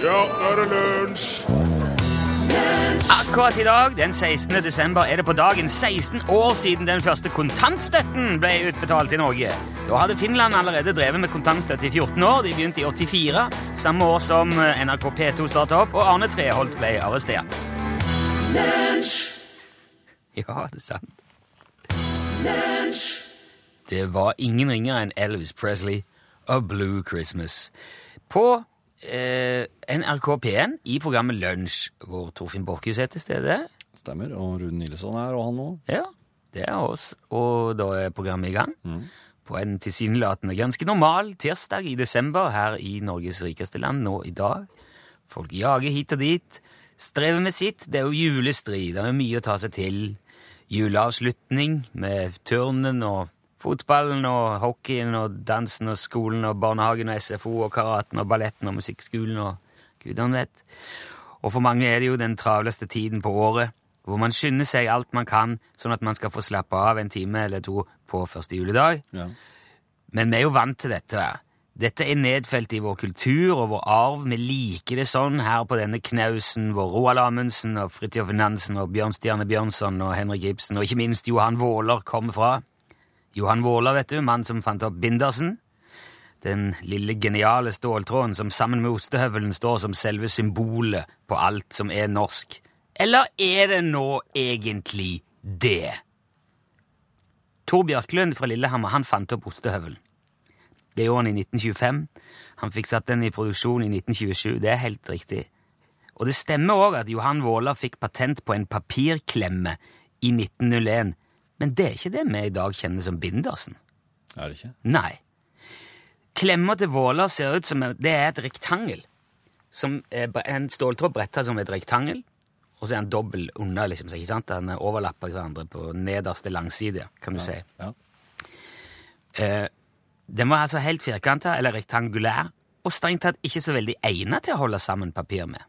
Ja, nå er det lunsj! Akkurat i dag, den 16. desember, er det på dagen 16 år siden den første kontantstøtten ble utbetalt i Norge. Da hadde Finland allerede drevet med kontantstøtte i 14 år. De begynte i 84, samme år som NRK P2 starta opp, og Arne Treholt ble arrestert. Ja, det er sant. Det var ingen ringere enn Elvis Presley og Blue Christmas. På eh, NRK P1 i programmet Lunsj, hvor Torfinn Borchhus er til stede. Stemmer. Og Rune Nilsson er, og han òg. Ja, det er oss. Og da er programmet i gang. På en tilsynelatende ganske normal tirsdag i desember her i Norges rikeste land nå i dag. Folk jager hit og dit, strever med sitt. Det er jo julestrid, det er mye å ta seg til. Juleavslutning med turnen og fotballen og hockeyen og dansen og skolen og barnehagen og SFO og karaten og balletten og musikkskolen og gudene vet. Og for mange er det jo den travleste tiden på året, hvor man skynder seg alt man kan, sånn at man skal få slappe av en time eller to på første juledag. Ja. Men vi er jo vant til dette. Dette er nedfelt i vår kultur og vår arv. Vi liker det sånn her på denne knausen hvor Roald Amundsen og Fridtjof Nansen og Bjørnstjerne Bjørnson og Henrik Ibsen og ikke minst Johan Våler kommer fra. Johan Våler, vet du, mann som fant opp bindersen. Den lille geniale ståltråden som sammen med ostehøvelen står som selve symbolet på alt som er norsk. Eller er det nå egentlig det? Tor Bjørklund fra Lillehammer han fant opp ostehøvelen. Det gjorde han i 1925. Han fikk satt den i produksjon i 1927. Det er helt riktig. Og det stemmer òg at Johan Våler fikk patent på en papirklemme i 1901. Men det er ikke det vi i dag kjenner som bindersen. Er det ikke? Nei. Klemma til Våler ser ut som det er et rektangel. Som er en ståltråd bretta som et rektangel, og så er den dobbel under, liksom, ikke sant? Den overlapper hverandre på nederste langside, kan du si. Ja. Eh, den var altså helt firkanta, eller rektangulær, og strengt tatt ikke så veldig egnet til å holde sammen papir med.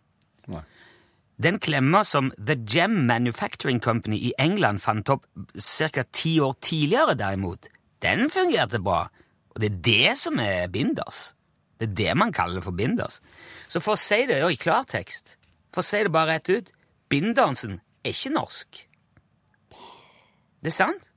Den klemma som The Gem Manufacturing Company i England fant opp ca. ti år tidligere, derimot, den fungerte bra. Og det er det som er binders. Det er det man kaller for binders. Så for å si det i klartekst, for å si det bare rett ut, bindersen er ikke norsk. Det er sant.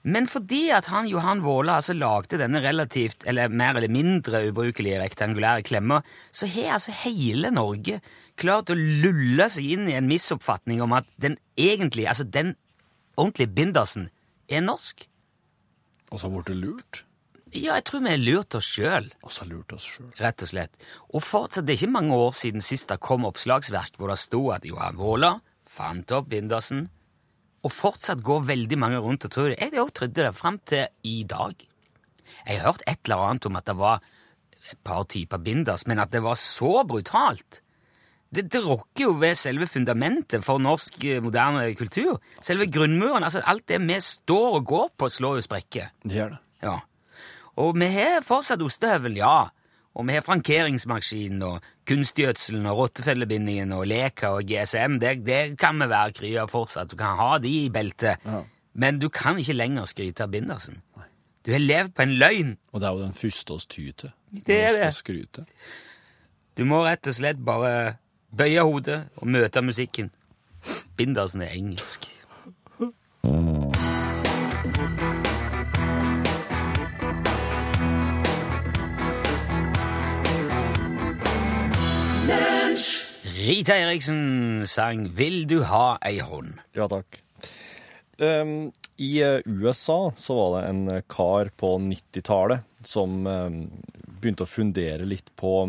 Men fordi at han Johan Våle altså lagde denne relativt, eller mer eller mindre ubrukelige rektangulære klemma, så har altså hele Norge klart å lulle seg inn i en misoppfatning om at den egentlig, altså den ordentlige bindersen, er norsk. Og så ble det lurt. Ja, jeg tror vi har lurt oss sjøl, lurt oss sjøl. rett og slett. Og fortsatt, det er ikke mange år siden sist det kom oppslagsverk hvor det sto at Johan Våla fant opp bindersen, og fortsatt går veldig mange rundt og tror det. Jeg òg trodde det fram til i dag. Jeg har hørt et eller annet om at det var et par typer binders, men at det var så brutalt det, rokker jo ved selve fundamentet for norsk eh, moderne kultur. Selve grunnmuren. altså Alt det vi står og går på, slår jo sprekker. Det gjør det. Ja. Og vi har fortsatt ostehøvel, ja. Og vi har frankeringsmaskinen og kunstgjødselen og rottefellebindingen og Leka og GSM. Det, det kan vi være kry av fortsatt. Du kan ha de i beltet. Ja. Men du kan ikke lenger skryte av bindersen. Du har levd på en løgn. Og det er jo den første oss ty til. Det er det. skryte. Du må rett og slett bare bøye hodet og møte musikken. Bindersen er engelsk. Rita Eriksen sang 'Vil du ha ei hånd'. Ja, takk. Um, I eh, USA så var det en eh, kar på 90-tallet som um, begynte å fundere litt på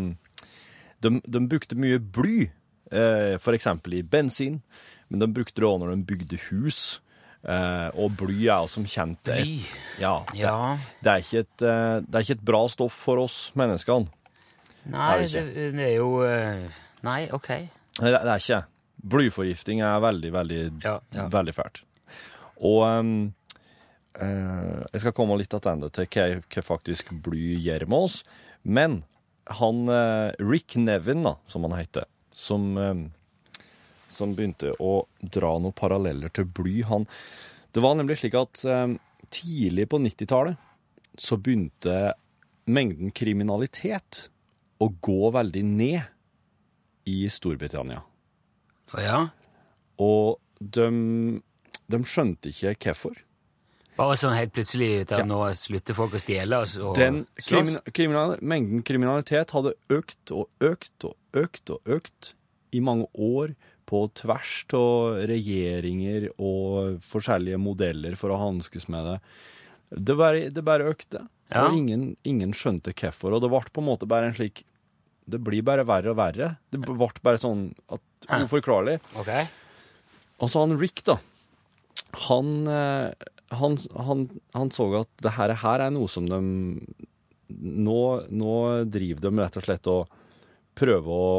de, de brukte mye bly, eh, eksempel i bensin, men de brukte det òg når de bygde hus. Uh, og bly er jo som kjent et, ja, det, Ja. det, er et, eh, det er ikke et bra stoff for oss menneskene. Nei, det det, det er jo Nei, ok. Det, det er ikke. Blyforgifting er veldig, veldig, ja. veldig fælt. Og um, uh, jeg skal komme litt tilbake til hva, hva faktisk bly gjør med oss. Men han uh, Rick Nevin, da, som han heter, som, eh, som begynte å dra noen paralleller til bly han, Det var nemlig slik at eh, tidlig på 90-tallet så begynte mengden kriminalitet å gå veldig ned i Storbritannia. Ja? Og de, de skjønte ikke hvorfor. Bare sånn helt plutselig ut av nå slutter folk å stjele og, Den krimin kriminal mengden kriminalitet hadde økt og økt og økt og økt i mange år på tvers av regjeringer og forskjellige modeller for å hanskes med det. Det bare, det bare økte, Ja. og ingen, ingen skjønte hvorfor. Og det ble på en måte bare en slik Det blir bare verre og verre. Det ble bare sånn at, uforklarlig. Okay. Og så han Rick, da. Han, eh, han, han, han så at det her, her er noe som de nå, nå driver de rett og slett og prøver å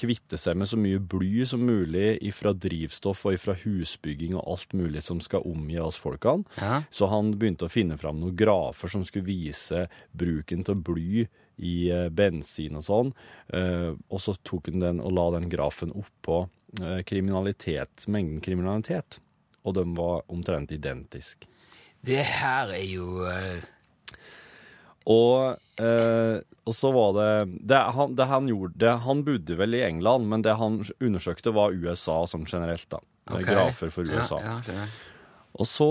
kvitte seg med så mye bly som mulig ifra drivstoff og ifra husbygging og alt mulig som skal omgi oss folkene. Ja. Så han begynte å finne fram noen grafer som skulle vise bruken av bly i eh, bensin og sånn. Eh, og så tok han den og la den grafen oppå eh, kriminalitet, mengden kriminalitet. Og de var omtrent identiske. Det her er jo uh... Og, uh, og så var det det han, det han gjorde det, Han bodde vel i England, men det han undersøkte, var USA sånn generelt. da. Okay. Grafer for USA. Ja, ja. Og så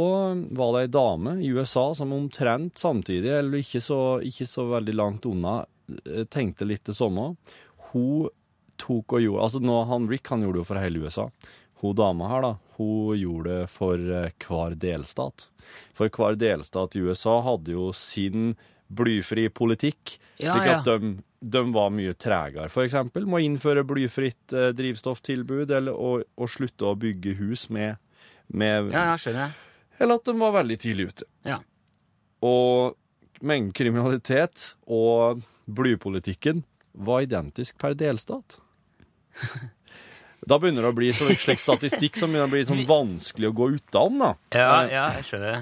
var det ei dame i USA som omtrent samtidig, eller ikke så, ikke så veldig langt unna, eh, tenkte litt det samme. Hun tok og gjorde Altså nå, han Rick han gjorde det jo for hele USA. Hun dama her, da, hun gjorde det for eh, hver delstat. For hver delstat i USA hadde jo sin blyfri politikk, Ja, slik ja. at de, de var mye tregere. For eksempel må innføre blyfritt eh, drivstofftilbud, eller å, å slutte å bygge hus med, med Ja, jeg skjønner. eller at de var veldig tidlig ute. Ja. Og mengden kriminalitet og blypolitikken var identisk per delstat. Da begynner det å bli sånn slik statistikk som begynner å bli sånn vanskelig å gå utenom, da. Ja, ja, jeg skjønner.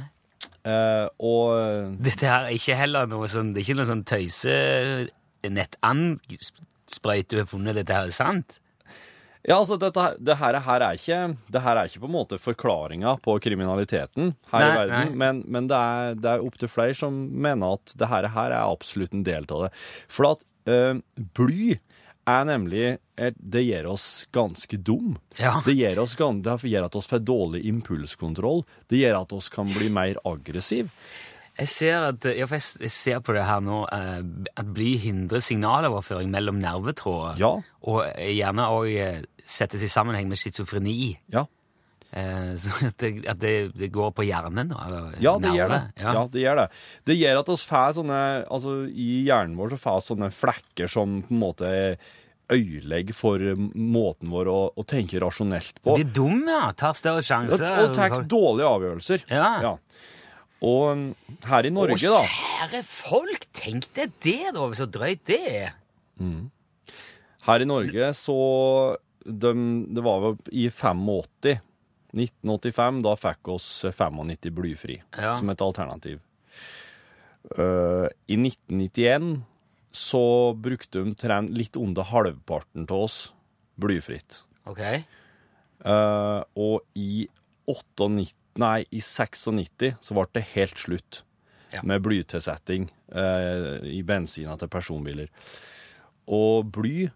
Uh, og Dette her er ikke heller noe sånn Det er ikke noe sånn tøyse-nettandsprøyt du har funnet. Dette her er sant? Ja, altså, dette, det her, her er ikke, det her er ikke på en måte forklaringa på kriminaliteten her Nei, i verden, nei. men, men det er, det er opptil flere som mener at det her, her er absolutt en del av det. For at uh, bly er nemlig at Det gjør oss ganske dum. Ja. Det gjør, oss, det gjør at oss får dårlig impulskontroll. Det gjør at oss kan bli mer aggressiv. Jeg ser, at, jeg ser på det her nå eh, at bly hindrer signaloverføring mellom nervetråder. Ja. Og gjerne òg settes i sammenheng med schizofreni. Ja. Eh, så at, det, at det, det går på hjernen. Ja, det gjør det. Ja. Ja. det gjør det. Det gjør at oss får sånne Altså, i hjernen vår så får vi sånne flekker som på en måte øyelegg for måten vår å, å tenke rasjonelt på. Blir dum, ja. Tar større Og, sjanser. og tar dårlige avgjørelser. Ja. Og um, her i Norge, Å, da kjære folk, tenk deg det, da, så drøyt det er. Her i Norge så de, Det var vel i 85 1985, da fikk oss 95 blyfri Ja. som et alternativ. Uh, I 1991 så brukte de litt under halvparten av oss blyfritt. Ok. Uh, og i 98, nei, i 96 så ble det helt slutt Ja. med blytilsetting uh, i bensina til personbiler. Og bly,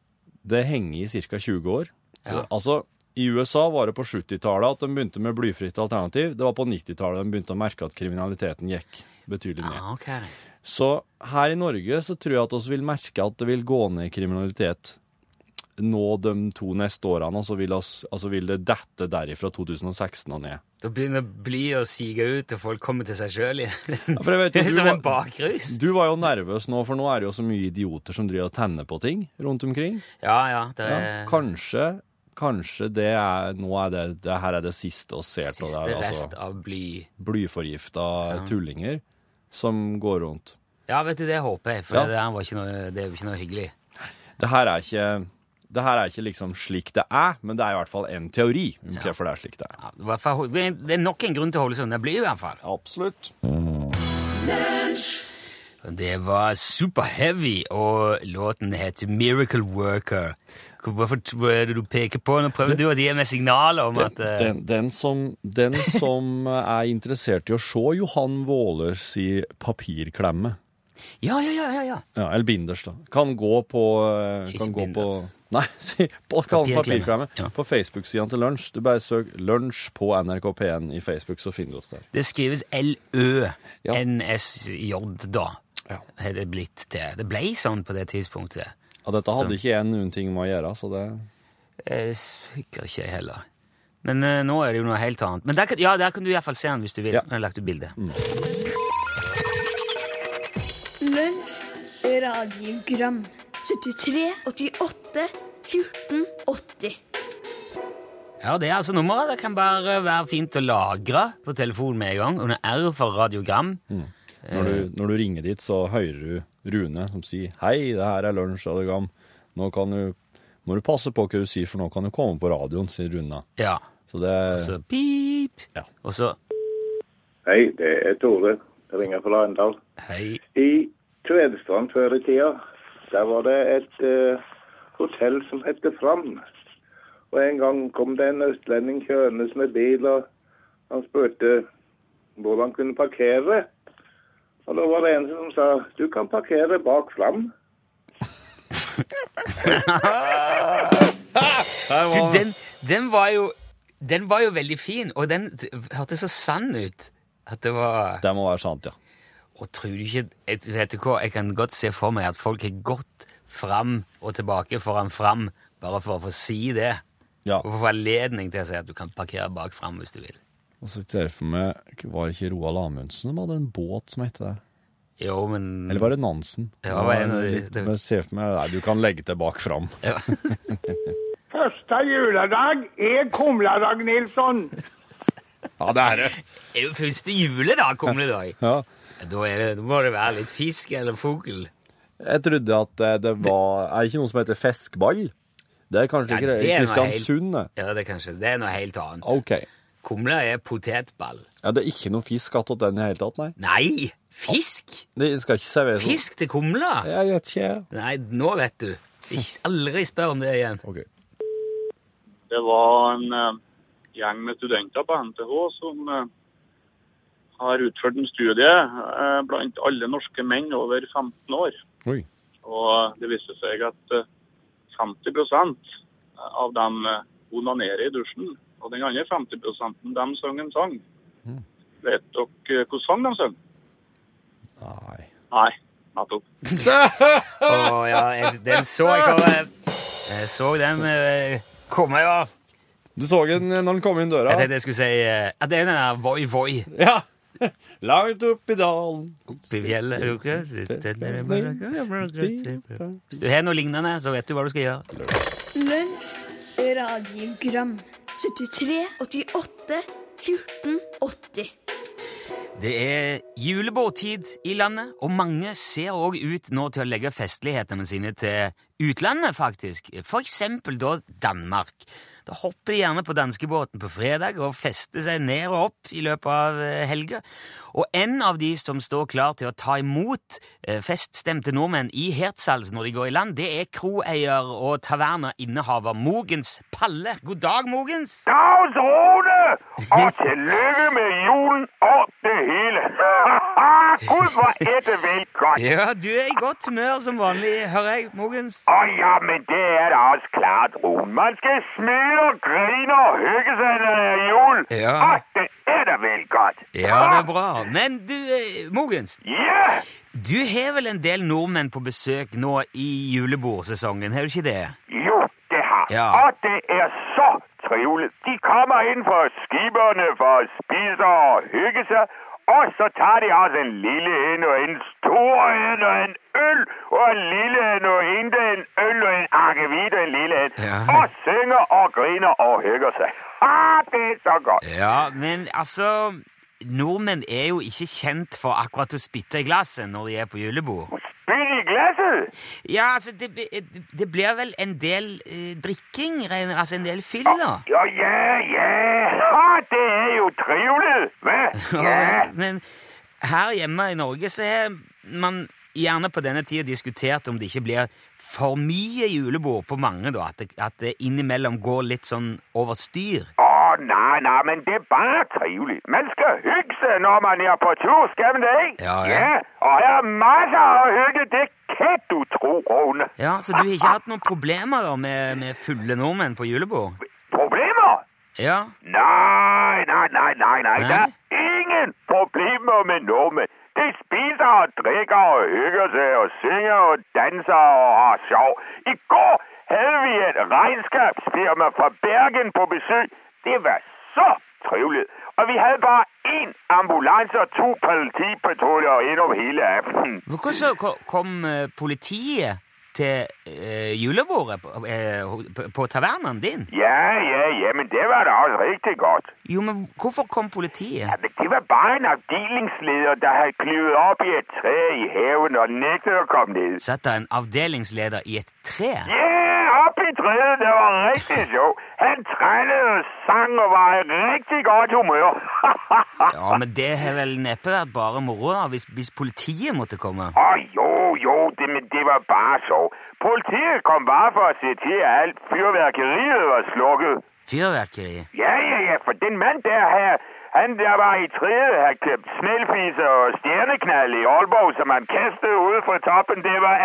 det henger i ca. 20 år. Ja. Altså, i USA var det på 70-tallet at de begynte med blyfritt alternativ. Det var på 90-tallet de begynte å merke at kriminaliteten gikk betydelig ned. Ah, okay. Så her i Norge så tror jeg at vi vil merke at det vil gå ned i kriminalitet nå de to neste årene, og så vil, oss, altså vil det dette derifra 2016 og ned. Da begynner bly å sige ut, og folk kommer til seg sjøl igjen. Ja, du, som en bakrus. du var jo nervøs nå, for nå er det jo så mye idioter som driver og tenner på ting rundt omkring. Ja, ja. Det Ja, kanskje, kanskje det er Nå er det, det her er det siste vi ser av siste det. rest Altså, av bly. blyforgifta tullinger som går rundt. Ja, vet du, det håper jeg, for Ja. det der noe, det er jo ikke noe hyggelig. Det her er ikke det her er ikke liksom slik det er, men det er i hvert fall en teori om hvorfor det er slik det er. Ja, det, er nok en grunn til å holde seg unna bly, i hvert fall. Absolutt. Det var Super Heavy, og låten heter Miracle Worker. Hvorfor er det du peker på? Nå prøver du å gi meg signaler om at uh... Den, den, som, den som er interessert i å se Johan Våler si papirklemme, Ja, ja, ja, ja, ja. Ja, eller binders, da. Kan gå på eh, Ikke Kan gå på binders. Nei, si på kan- Papirklemme. Ja. På Facebook-sida til Lunsj. Du bare søk 'Lunsj' på NRK P1 i Facebook, så finner du oss der. Det skrives L-Ø-N-S-J, da. Ja. Det blitt til. Det ble sånn på det tidspunktet. Ja, dette hadde ikke jeg noen ting med å gjøre, så det Eh, Sikkert ikke jeg heller. Men uh, nå er det jo noe helt annet. Men der kan, ja, der kan du iallfall se den hvis du vil. Ja. Jeg har lagt ut bilde. Lunsj, radiogram 73, 88, 14, 80 Ja, det er altså nummeret. Det kan bare være fint å lagre på telefonen med en gang. Under R for radiogram. Når du, når du ringer dit, så hører du Rune som sier 'Hei, det her er Lunsj. Nå kan du, må du passe på hva du sier, for nå kan du komme på radioen', sier Rune. Ja. Så det Så pip. Ja. Og så Hei, det er Tore. Jeg ringer fra Arendal. hei. I Tvedestrand før i tida, der var det et uh, hotell som het Fram. Og en gang kom det en østlending kjørende med bil, og han spurte hvor han kunne parkere. Og da var det en som sa du kan parkere bak flam. Du, den, den var jo Den var jo veldig fin, og den hørtes så sann ut. At det var Det må være sant, ja. Og tror du ikke et, Vet du hva, jeg kan godt se for meg at folk har gått fram og tilbake foran fram bare for å få si det. ja. Og få anledning til å si at du kan parkere bak fram hvis du vil. Og så ser jeg for meg Var det ikke Roald Amundsen som hadde en båt som het det? Jo, men Eller var det Nansen? Ja, det var en av de- men ser for meg Nei, du kan legge det bak fram. ja. Første juledag er kumledag, Nilsson. Ja, det er det. Er jo første juledag kommer det i dag. Ja. Da, er det, da må det være litt fisk eller fugl. Jeg trodde at eh, det var Er det ikke noe som heter feskball? Det er kanskje Ja, ikke det? Kristiansund, det. Ja, det er kanskje Det er noe helt annet. OK. Kumle er potetball. Ja, det er ikke noe fisk attåt den i hele tatt, nei? Nei! Fisk? Det skal ikke serveres. Fisk til kumla? Jeg vet ikke. Nei, nå vet du. Ikke, aldri spør om det igjen. OK. Det var en uh, gjeng med studenter på NTH som uh, har utført en studie uh, blant alle norske menn over 15 år. Oi. Og det viste seg at eh, 50 av dem onanerer i dusjen. Og den andre 50% de sang en sang. Vet dere eh, hvilken sang de sang? Nei. Nei, nettopp. Å ja, jeg, den så jeg komme. Jeg så den eh, komme, ja. Du så den når den kom inn døra? Jeg tenkte jeg skulle si Ja, at det er den der Voi Voi Ja! Langt opp i dalen. oppi fjellet. Hvis du har noe lignende, så vet du hva du skal gjøre. Lunsj, radiogram 73, 88, 14, 80 Det er julebordtid i landet, og mange ser òg ut nå til å legge festlighetene sine til utlandet, faktisk. For eksempel da Danmark. Da hopper de gjerne på danskebåten på fredag og fester seg ned og opp i løpet av eh, helga. Og en av de som står klar til å ta imot eh, feststemte nordmenn i Hertzals når de går i land, det er kroeier og tavernerinnehaver Mogens Palle. God dag, Mogens! Ja, Rune! Og tillykke med julen og det hele. Gud, hva er det vel godt. Ja, du er i godt humør som vanlig, hører jeg, Mogens. Å ja, men det er da også klart, Rune. Man skal smile og grine og hygge seg når det er jul. Ja. Å, det er da vel godt. Ja, det er bra. Men du, eh, Mogens, Ja, du har vel en del nordmenn på besøk nå i julebordsesongen, har du ikke det? jo, det har. Ja. Og det er trivelig. De kommer inn fra skiberne for å spise og hygge seg. Og så tar de altså en lille en og en stor en og en øl, og en lille en og en en øl og en akevitt og en lille en. Ja. Og synger og griner og hygger seg. Ah, det er så godt. Ja, men altså Nordmenn er jo ikke kjent for akkurat å spytte i glasset når de er på julebord. Glasset. Ja, altså, det, det- det blir vel en del eh, drikking, altså en del fyll, da? Ja, ja, ja. ja det er jo trivelig. Hva? Ja. Men her hjemme i Norge så har man gjerne på denne tida diskutert om det ikke blir for mye julebord på mange, da. At det, at det innimellom går litt sånn over styr. Å nei, nei, men det er bare trivelig. Man skal hygge seg når man er på tur, skal man det ikke? Ja, ja. Og her er masse å hygge, det kan du tro, Rune. Ja, Så du har ikke hatt noen problemer da med, med fulle nordmenn på julebord? Problemer? Ja. Nei, nei, nei, nei, nei. Nei? Det er ingen problemer med nordmenn. De spiser og drikker og hygger seg og synger og danser og har sjov. I går hadde vi et regnskapsfirma fra Bergen på besøg. Det var så trivelig. Og vi hadde bare én ambulanse og to politipatruljer ind hele aftenen. Hvorfor så kom eh, politiet til øh, julebordet på, øh, på, på tavernaen din? Ja, ja, ja, men det var da også riktig godt. Jo, men hvorfor kom politiet? Ja, men det var bare en avdelingsleder der hadde klivet opp i et tre i haven og nektet å komme ned. Satt der en avdelingsleder i et tre? Ja, op i det var rigtig sjovt. Han trænede og sang og var i rigtig godt humør. Ja, men det har vel neppe vært bare moro da, hvis, hvis politiet måtte komme. Åh, jo, jo, det, men det var bare sjovt. Politiet kom bare for å se til, at alt fyrverkeriet var slukket. Fyrverkeri. Ja, ja, ja, for den mand der her, han der var i tredje, har købt snellfiser og stjerneknall i Aalborg, som han kastet ud fra toppen. Det var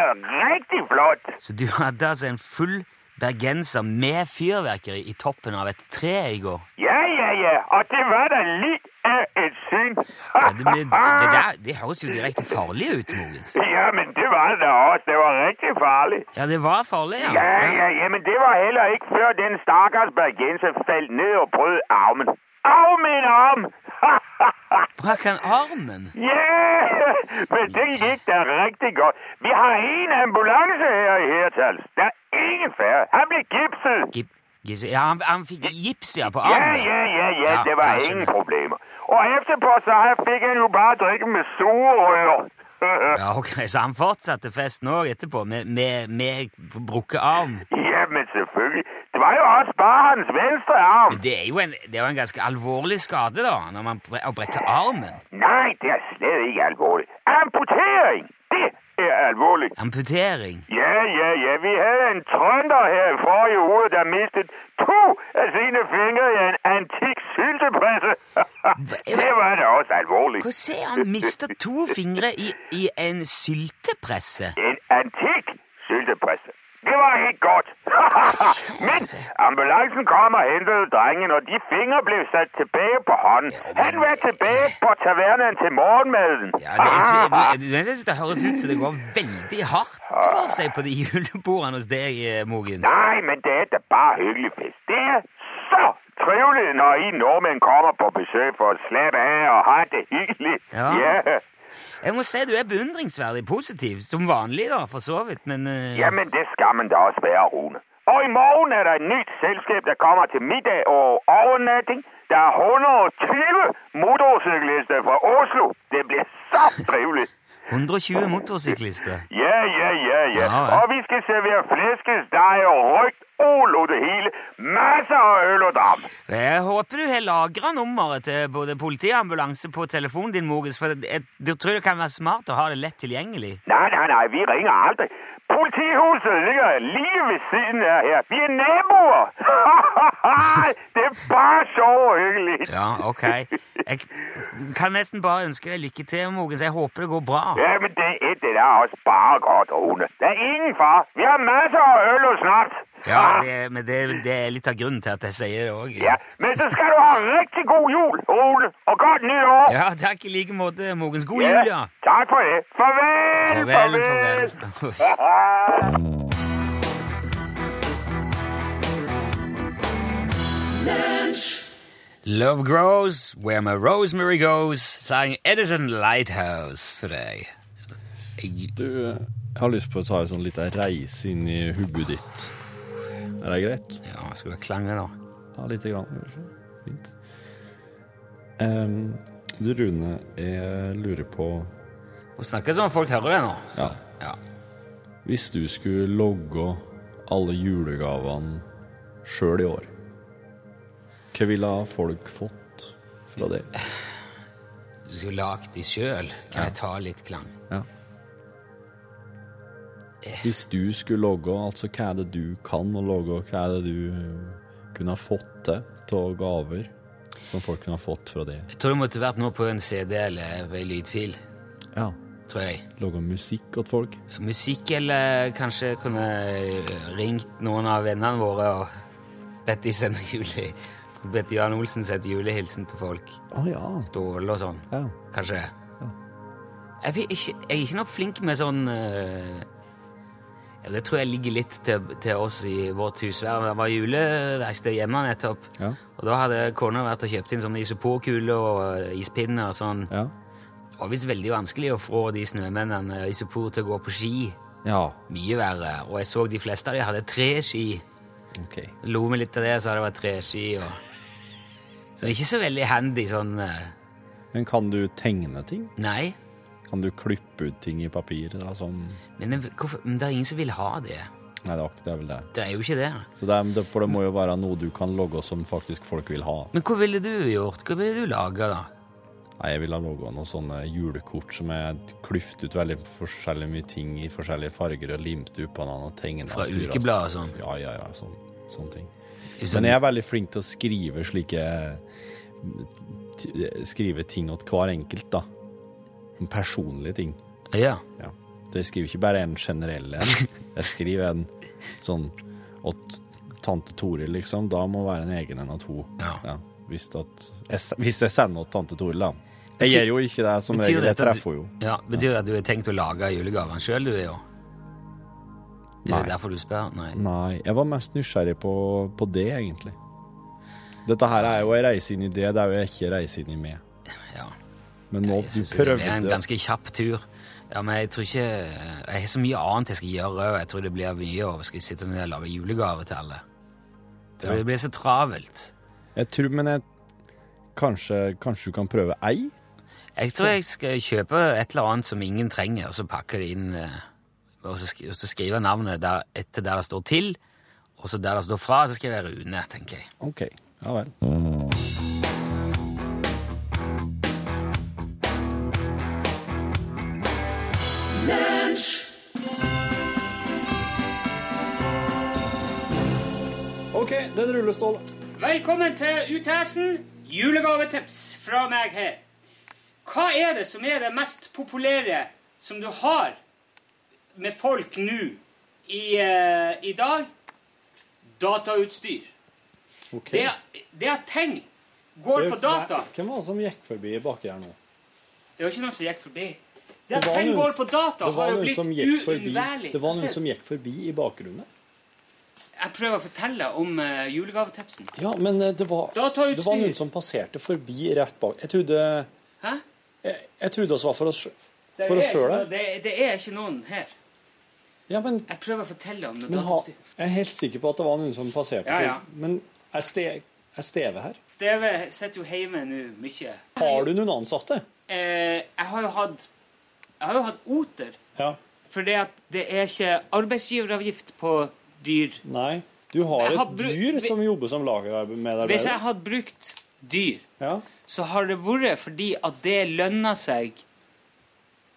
rigtig flot. Så du hadde altså en full bergenser med fyrverkeri i toppen av et tre i går? Ja, ja, ja, og det var da litt av et syn. Ja, det, ble, det, der, det høres jo direkte farlig ut, Mogens. Ja, men det var det da også. Det var riktig farlig. Ja, det var farlig, ja. Ja, ja, ja, men det var heller ikke før den stakkars bergenser falt ned og brød armen. Au, min arm! Brakk han armen? Ja, men det gikk da riktig godt. Vi har en ambulanse her i Hertals. Det er ingen færre. Han ble gipset. Gip, ja, han, han fikk gips ja, på armen? ja, ja, ja, Ja, det var ingen problemer. Og etterpå så fikk han jo bare drikke med sugerør. Ja, ok, Så han fortsatte festen òg etterpå, med, med, med brukket arm? ja, men selvfølgelig. Det var jo også bare hans venstre arm. Men det er jo en, det er jo en ganske alvorlig skade, da, når man bre å brekke armen. Nei, det er slett ikke alvorlig. Amputering, det er alvorlig. Amputering. Ja, ja, ja. Vi hadde en trønder her i forrige uke der mistet to av sine fingre i en antik syltepresse. det var da også alvorlig. Hva sier han mista to fingre i, i en syltepresse? En antikk syltepresse. Det var helt godt. Men ambulansen kom og hentet drengen, og de fingre ble satt tilbage på hånden. Han var tilbage på tavernen til morgenmaden. Ja, det, er, du, synes det høres ut som det går veldig hardt for seg på de julebordene hos deg, eh, Mogens. Nei, men det er da bare hyggelig fest. Det er så trivligt, når I nordmenn kommer på besøk for å slappe av og ha det hyggelig. Ja. Yeah. Jeg må si du er beundringsverdig positiv, som vanlig, da, for så vidt, men eh, Jamen, det skal man da også være, Rune. Og i morgen er det et nytt selskap der kommer til middag og overnatting. Det er 120 motorcyklister fra Oslo. Det blir så trivelig. 120 motorsyklister. Ja, ja, ja, ja. Ja, ja. Og vi skal servere flæskesteg og røkt ål og det hele. Masser av øl og dam. Jeg håper du har lagra nummeret til både politi og ambulanse på telefonen din, Mogens, for jeg, jeg tror det kan være smart å ha det lett tilgjengelig. Nei, nei, nei, vi ringer aldrig. Politihuset ligger lige ved siden af her. Vi er naboer. det er bare sjovt og hyggeligt. Ja, ok. Jeg kan nesten bare ønske deg lykke til, Mogens. Jeg håper det går bra. Ja, men det er det der også bare godt, Rune. Der er ingen far. Vi har masser af øl og snart. Ja, det, men det, det er litt av grunnen til at jeg sier det òg. Ja, men så skal du have rigtig god jul, Rune. Og godt nytår. Ja, takk i like måte, Mogens. God jul, ja. Tak for det. Farvel, Farvel, farvel. farvel. Love grows where my rosemary goes, sang Edison Lighthouse for deg. Jeg, Du, jeg har lyst på å ta en sånn liten reise inn i hodet ditt. Er det greit? ja, skal vi klange, da? Ja, lite grann. kanskje. Fint. Um, du, Rune, jeg lurer på Må snakker sånn at folk hører det nå. Ja. Ja. Hvis du skulle logge alle julegavene sjøl i år, hva ville folk fått fra det? Du skulle lagd de sjøl. Kan jeg ta litt klang? Ja. Hvis du skulle logge, altså hva er det du kan å logge, hva er det du kunne ha fått til av gaver som folk kunne ha fått fra det. Jeg tror det måtte vært noe på en CD eller ei lydfil. Ja. Tror jeg. Lage musikk til folk. Musikk, eller kanskje kunne ringt noen av vennene våre og bedt de sende jule... Bedt Jan Olsen sette julehilsen til folk. Oh, ja. Ståle og sånn. ja. Kanskje. Jeg, vet ikke, jeg er ikke noe flink med sånn eh, ja, Det tror jeg ligger litt til, til oss i vårt husvær. Det var juleverksted hjemme nettopp. Ja. Og da hadde kona vært og kjøpt inn sånne isoporkuler og ispinner og sånn. Ja. Det var visst veldig vanskelig å få de snømennene i isopor til å gå på ski. Ja. Mye verre. Og jeg så de fleste av de hadde tre ski. Ok. Lo meg litt av det, så det var tre ski. Og... Så det er ikke så veldig handy sånn eh, Men kan du tegne ting? Nei. Kan du klippe ut ting i papir? Da, som Men det, hvorfor, men det er ingen som vil ha det. Nei, det er det er vel det. Det er jo ikke det. Så det, er, for det må jo være noe du kan logge som faktisk folk vil ha. Men hva ville du gjort? Hva ville du laga, da? Nei, Jeg ville ha laga noen sånne julekort som er klyftet ut veldig forskjellig mye ting i forskjellige farger og limt ut på hverandre og tegna. Fra ukeblad og sånn? Ja, ja, ja. Sånn, sånne ting. Sånn- Men jeg er veldig flink til å skrive slike Skrive ting åt hver enkelt, da. Personlige ting. Ja. Ja. Så jeg skriver ikke bare en generell en. Jeg skriver en sånn åt tante Toril, liksom. Da må være en egen en av to. Ja. Hvis, at, hvis jeg sender åt tante Toril, da. Jeg gjør jo ikke det som regel. Jeg treffer jo. ja. Betyr det at du har tenkt å lage julegavene sjøl, du, jo? Er Nei. det derfor du spør? Nei. Nei, jeg var mest nysgjerrig på, på det, egentlig. Dette her er jo ei reise inn i det, det er jo ikke en reise inn i meg. Ja. Men nå, Jeg synes det er en ganske kjapp tur. Ja, men jeg tror ikke Jeg har så mye annet jeg skal gjøre, og jeg tror det blir mye å skal sitte ned og lage julegaver til alle. Det Ja. blir så travelt. Jeg tror, men jeg Kanskje, kanskje du kan prøve ei? Jeg tror jeg skal kjøpe et eller annet som ingen trenger, og så pakke det inn eh, og så, skri, og så skrive navnet der, etter der det står til, og så der det står fra, så skal jeg Rune, tenker jeg. OK. Ja vel. OK, det er en rullestol. Velkommen til UTS-en, julegavetips fra meg her. Hva er det som er det mest populære som du har med folk nå i, eh, i dag? Datautstyr. Okay. Det, det at ting går på data Hvem var det som gikk forbi baki her nå? Det var ikke noen som gikk forbi. Det at ting går på data, har jo blitt uunnværlig. det var noen som gikk forbi i bakgrunnen. Jeg prøver å fortelle om uh, julegavetipsen. Ja, men eh, det var, det var noen som passerte forbi rett bak. Jeg trodde Hæ? Jeg, jeg trodde også var for oss, for oss sjøl her. Det, det er ikke noen her. Ja, men, Jeg prøver å fortelle om det men ha, jeg er helt sikker på at det var noen som passerte. Ja, ja. Men er, ste, er Steve her? Steve sitter jo hjemme nå mye. Har du noen ansatte? Eh, jeg har jo hatt Jeg har jo hatt oter. Ja. For det er ikke arbeidsgiveravgift på dyr. Nei. Du har har et dyr som jobber som Hvis jeg hadde brukt dyr, Ja. så har det vært fordi at det lønner seg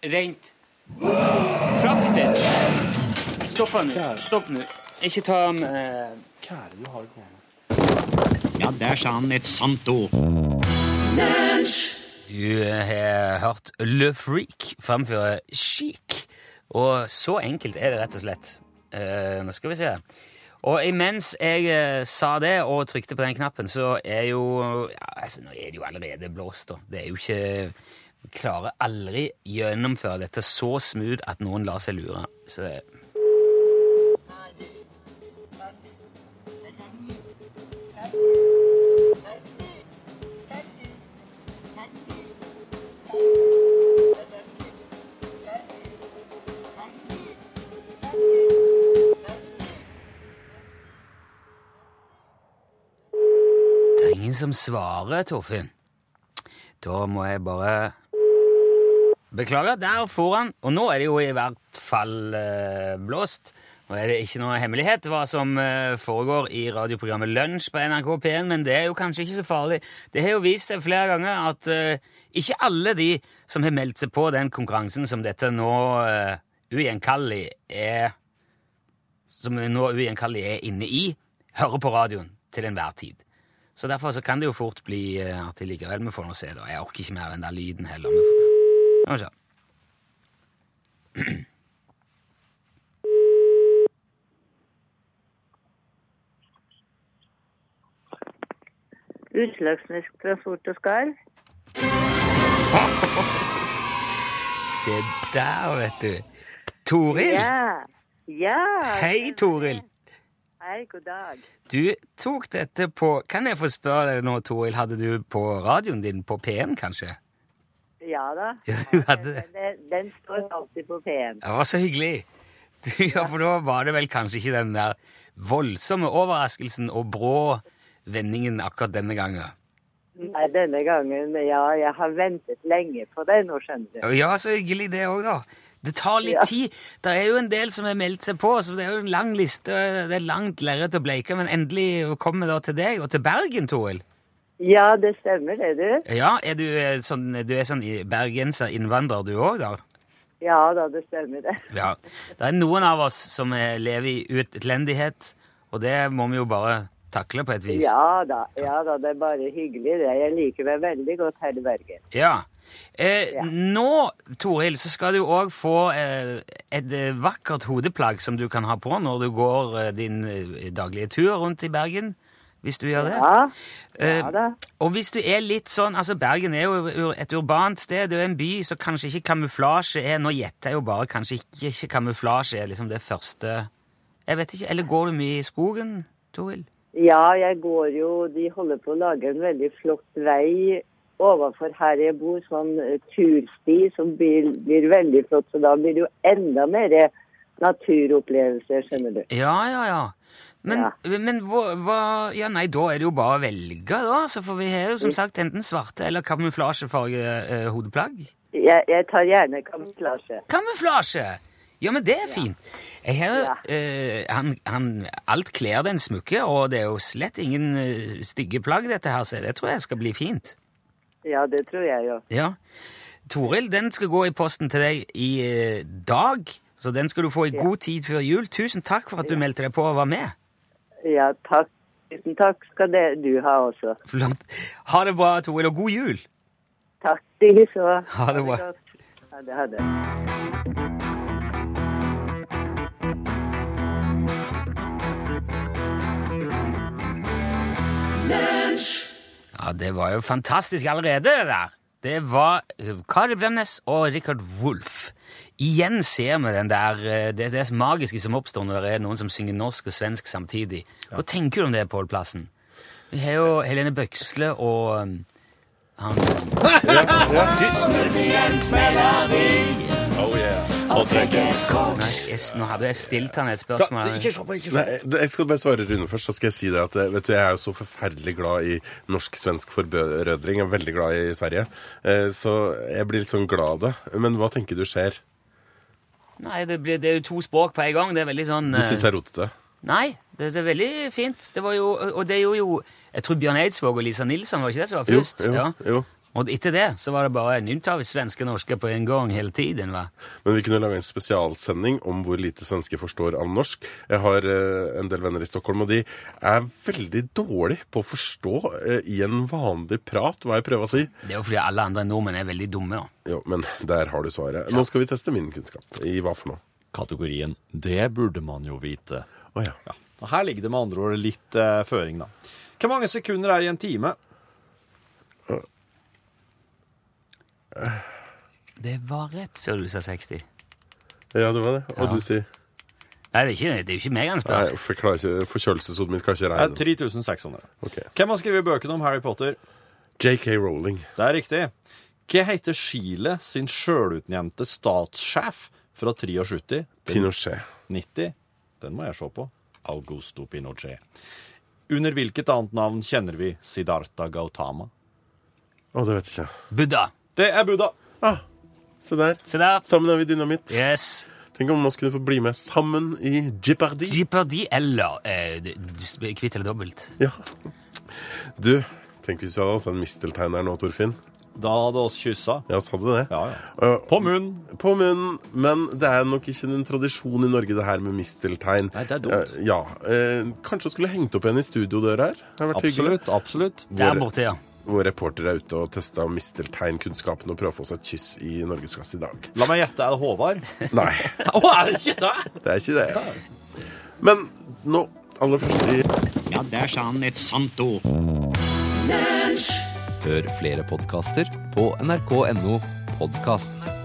rent praktisk. Stopp nå. Stopp nå. Ikke ta Hva er det du har gående? Ja, der sa han et sant ord. Du har hørt Le Freak framføre Chic. Og så enkelt er det rett og slett. Uh, nå skal vi se. Og imens jeg eh, sa det og trykte på den knappen, så er jo ja, altså, Nå er det jo allerede blåst, da. Det er jo ikke Vi klarer aldri gjennomføre dette så smooth at noen lar seg lure. Så ingen som svarer, Torfinn. Da må jeg bare Beklager, der for han. Og nå er det jo i hvert fall eh, blåst. Nå er det ikke noe hemmelighet hva som eh, foregår i radioprogrammet Lunsj på NRK P1, men det er jo kanskje ikke så farlig. Det har jo vist seg flere ganger at eh, ikke alle de som har meldt seg på den konkurransen som dette nå uh, ugjenkallelig er Som nå ugjenkallelig er inne i, hører på radioen til enhver tid. Så derfor så kan det jo fort bli at artig likevel. Vi får å se, da. Jeg orker ikke mer av den der lyden heller. Vi får- Skal vi se. Utslagsnesk og skarv. Se der, vet du. Toril! Ja. Ja. Hei, Toril! Hei, god dag. Du tok dette på Kan jeg få spørre deg nå, Toril, hadde du på radioen din på P1, kanskje? Ja da. Ja, du hadde det. Den, den står alltid på P1. Det var så hyggelig. Du, ja, for da var det vel kanskje ikke den der voldsomme overraskelsen og brå vendingen akkurat denne gangen. Nei, denne gangen, ja, jeg har ventet lenge på det nå, skjønner du. Ja, så hyggelig det òg, da. Det tar litt Ja. tid. Det er jo en del som har meldt seg på, så det er jo en lang liste. Det er langt lerret å bleike, men endelig kommer vi da til deg, og til Bergen, Toril. Ja, det stemmer det, du. Ja, er du eh, sånn, du er sånn i- bergenser innvandrer du òg, da? Ja da, det stemmer det. Ja. Det er noen av oss som eh, lever i utlendighet, og det må vi jo bare takle på et vis. Ja da, ja da, det er bare hyggelig det. Jeg liker meg veldig godt her i Bergen. Ja. Eh, Ja. Nå, Toril, så skal du òg få eh, et eh, vakkert hodeplagg som du kan ha på når du går eh, din eh, daglige tur rundt i Bergen. Hvis du gjør det. Ja, Eh, ja da. og hvis du er litt sånn Altså, Bergen er jo et urbant sted, det er en by, så kanskje ikke kamuflasje er Nå gjetter jeg jo bare, kanskje ikke, ikke kamuflasje er liksom det første Jeg vet ikke. Eller går du mye i skogen, Toril? Ja, jeg går jo De holder på å lage en veldig flott vei overfor her jeg bor, sånn eh, tursti som blir, blir veldig flott. Så da blir det jo enda mer naturopplevelser, skjønner du. Ja, ja, ja. Men, Ja. men hva, hva Ja, nei, da er det jo bare å velge, da. Altså, for vi har jo som sagt enten svarte eller kamuflasjefarge eh, hodeplagg. Jeg, jeg tar gjerne kamuflasje. Kamuflasje! Ja, men det er fint. Har, Ja. eh, han, han, alt kler den smukke, og det er jo slett ingen eh, stygge plagg, dette her, så det tror jeg skal bli fint. Ja, det tror jeg jo. Ja. Toril, den skal gå i posten til deg i eh, dag, så den skal du få i god tid før jul. Tusen takk for at du meldte deg på og var med. Ja, takk. Tusen takk skal det du ha også. Flott. Ha det bra, Toril, og god jul! Takk likeså. Ha det bra. Ha det, ha det. Ja, det var jo fantastisk allerede, det der. Det var eh, Kari Bremnes og Richard Wolff. Igjen ser vi den der, det det, det magiske som oppstår når det er noen som synger norsk og svensk samtidig. Hva tenker du om det, Pål Plassen? Vi har jo Helene Bøksle og han ja, han Oh trekke Nå, kort. nå hadde jeg stilt han et spørsmål. Nei, det- jeg skal bare svare Rune først. Så skal jeg si det at eh, vet du, Jeg er jo så forferdelig glad i norsk-svensk forbrødring. Jeg er veldig glad i Sverige. Eh, Så jeg blir litt sånn glad av det. Men hva tenker du skjer? Nei, det, blir, det er jo to språk på en gang. Det er veldig sånn Du eh, syns jeg er rotete? Nei, det er veldig fint. Det var jo, og det gjorde jo Jeg tror Bjørn Eidsvåg og Lisa Nilsson var ikke det som var Jo, først? jo, Ja. Og etter det så var det bare Nå tar vi svenske og norske på en gang hele tiden. va? Men vi kunne lage en spesialsending om hvor lite svenske forstår av norsk. Jeg har eh, en del venner i Stockholm, og de er veldig dårlige på å forstå eh, i en vanlig prat hva jeg prøver å si. Det er jo fordi alle andre nordmenn er veldig dumme. da. Jo, men der har du svaret. Nå skal vi teste min kunnskap. I hva for noe? Kategorien 'Det burde man jo vite'. Oh, ja. Ja. Og Her ligger det med andre ord litt eh, føring, da. Hvor mange sekunder er i en time? Det var rett før du sa 60. Ja, det var det. Og Ja. du sier Nei, det er, ikke, det er jo ikke meg han Nei, spør. for jeg klarer ikke- forkjølelseshodet mitt klarer ikke Det er regne. 3600. Ok. Hvem har skrevet bøkene om Harry Potter? JK Rowling. Det er riktig. Hva heter Chile sin sjølutnevnte statssjef fra 73 til Pinochet. 90? Den må jeg se på. Augusto Pinochet. Under hvilket annet navn kjenner vi Siddhartha Gautama? Å, det vet jeg ikke. Buddha. Det er Buddha. Ah, se der. Se der. Sammen er vi dynamitt. Yes. Tenk om man skulle få bli med sammen i Jeopardy. Jeopardy eller eh, Kvitt eller dobbelt. Ja. Du, tenk hvis vi hadde hatt en misteltein her nå, Torfinn. Da hadde oss kyssa. Ja, sa du det? Ja, ja. Uh, På munnen. På munnen, men det er nok ikke en tradisjon i Norge, det her med misteltein. Nei, det er dumt. Eh, ja. eh, kanskje skulle hengt opp en i studiodøra her? Det har vært hyggelig. Absolutt. absolutt. Der borte, ja. Vår reporter er ute og testa mistelteinkunnskapen og prøver å få seg et kyss i norgesklasse i dag. La meg gjette, er det Håvard? Nei, Å, er det ikke det? det er ikke det. Men nå, aller først i Ja, der sa han et sant ord. Hør flere podkaster på nrk.no podkast.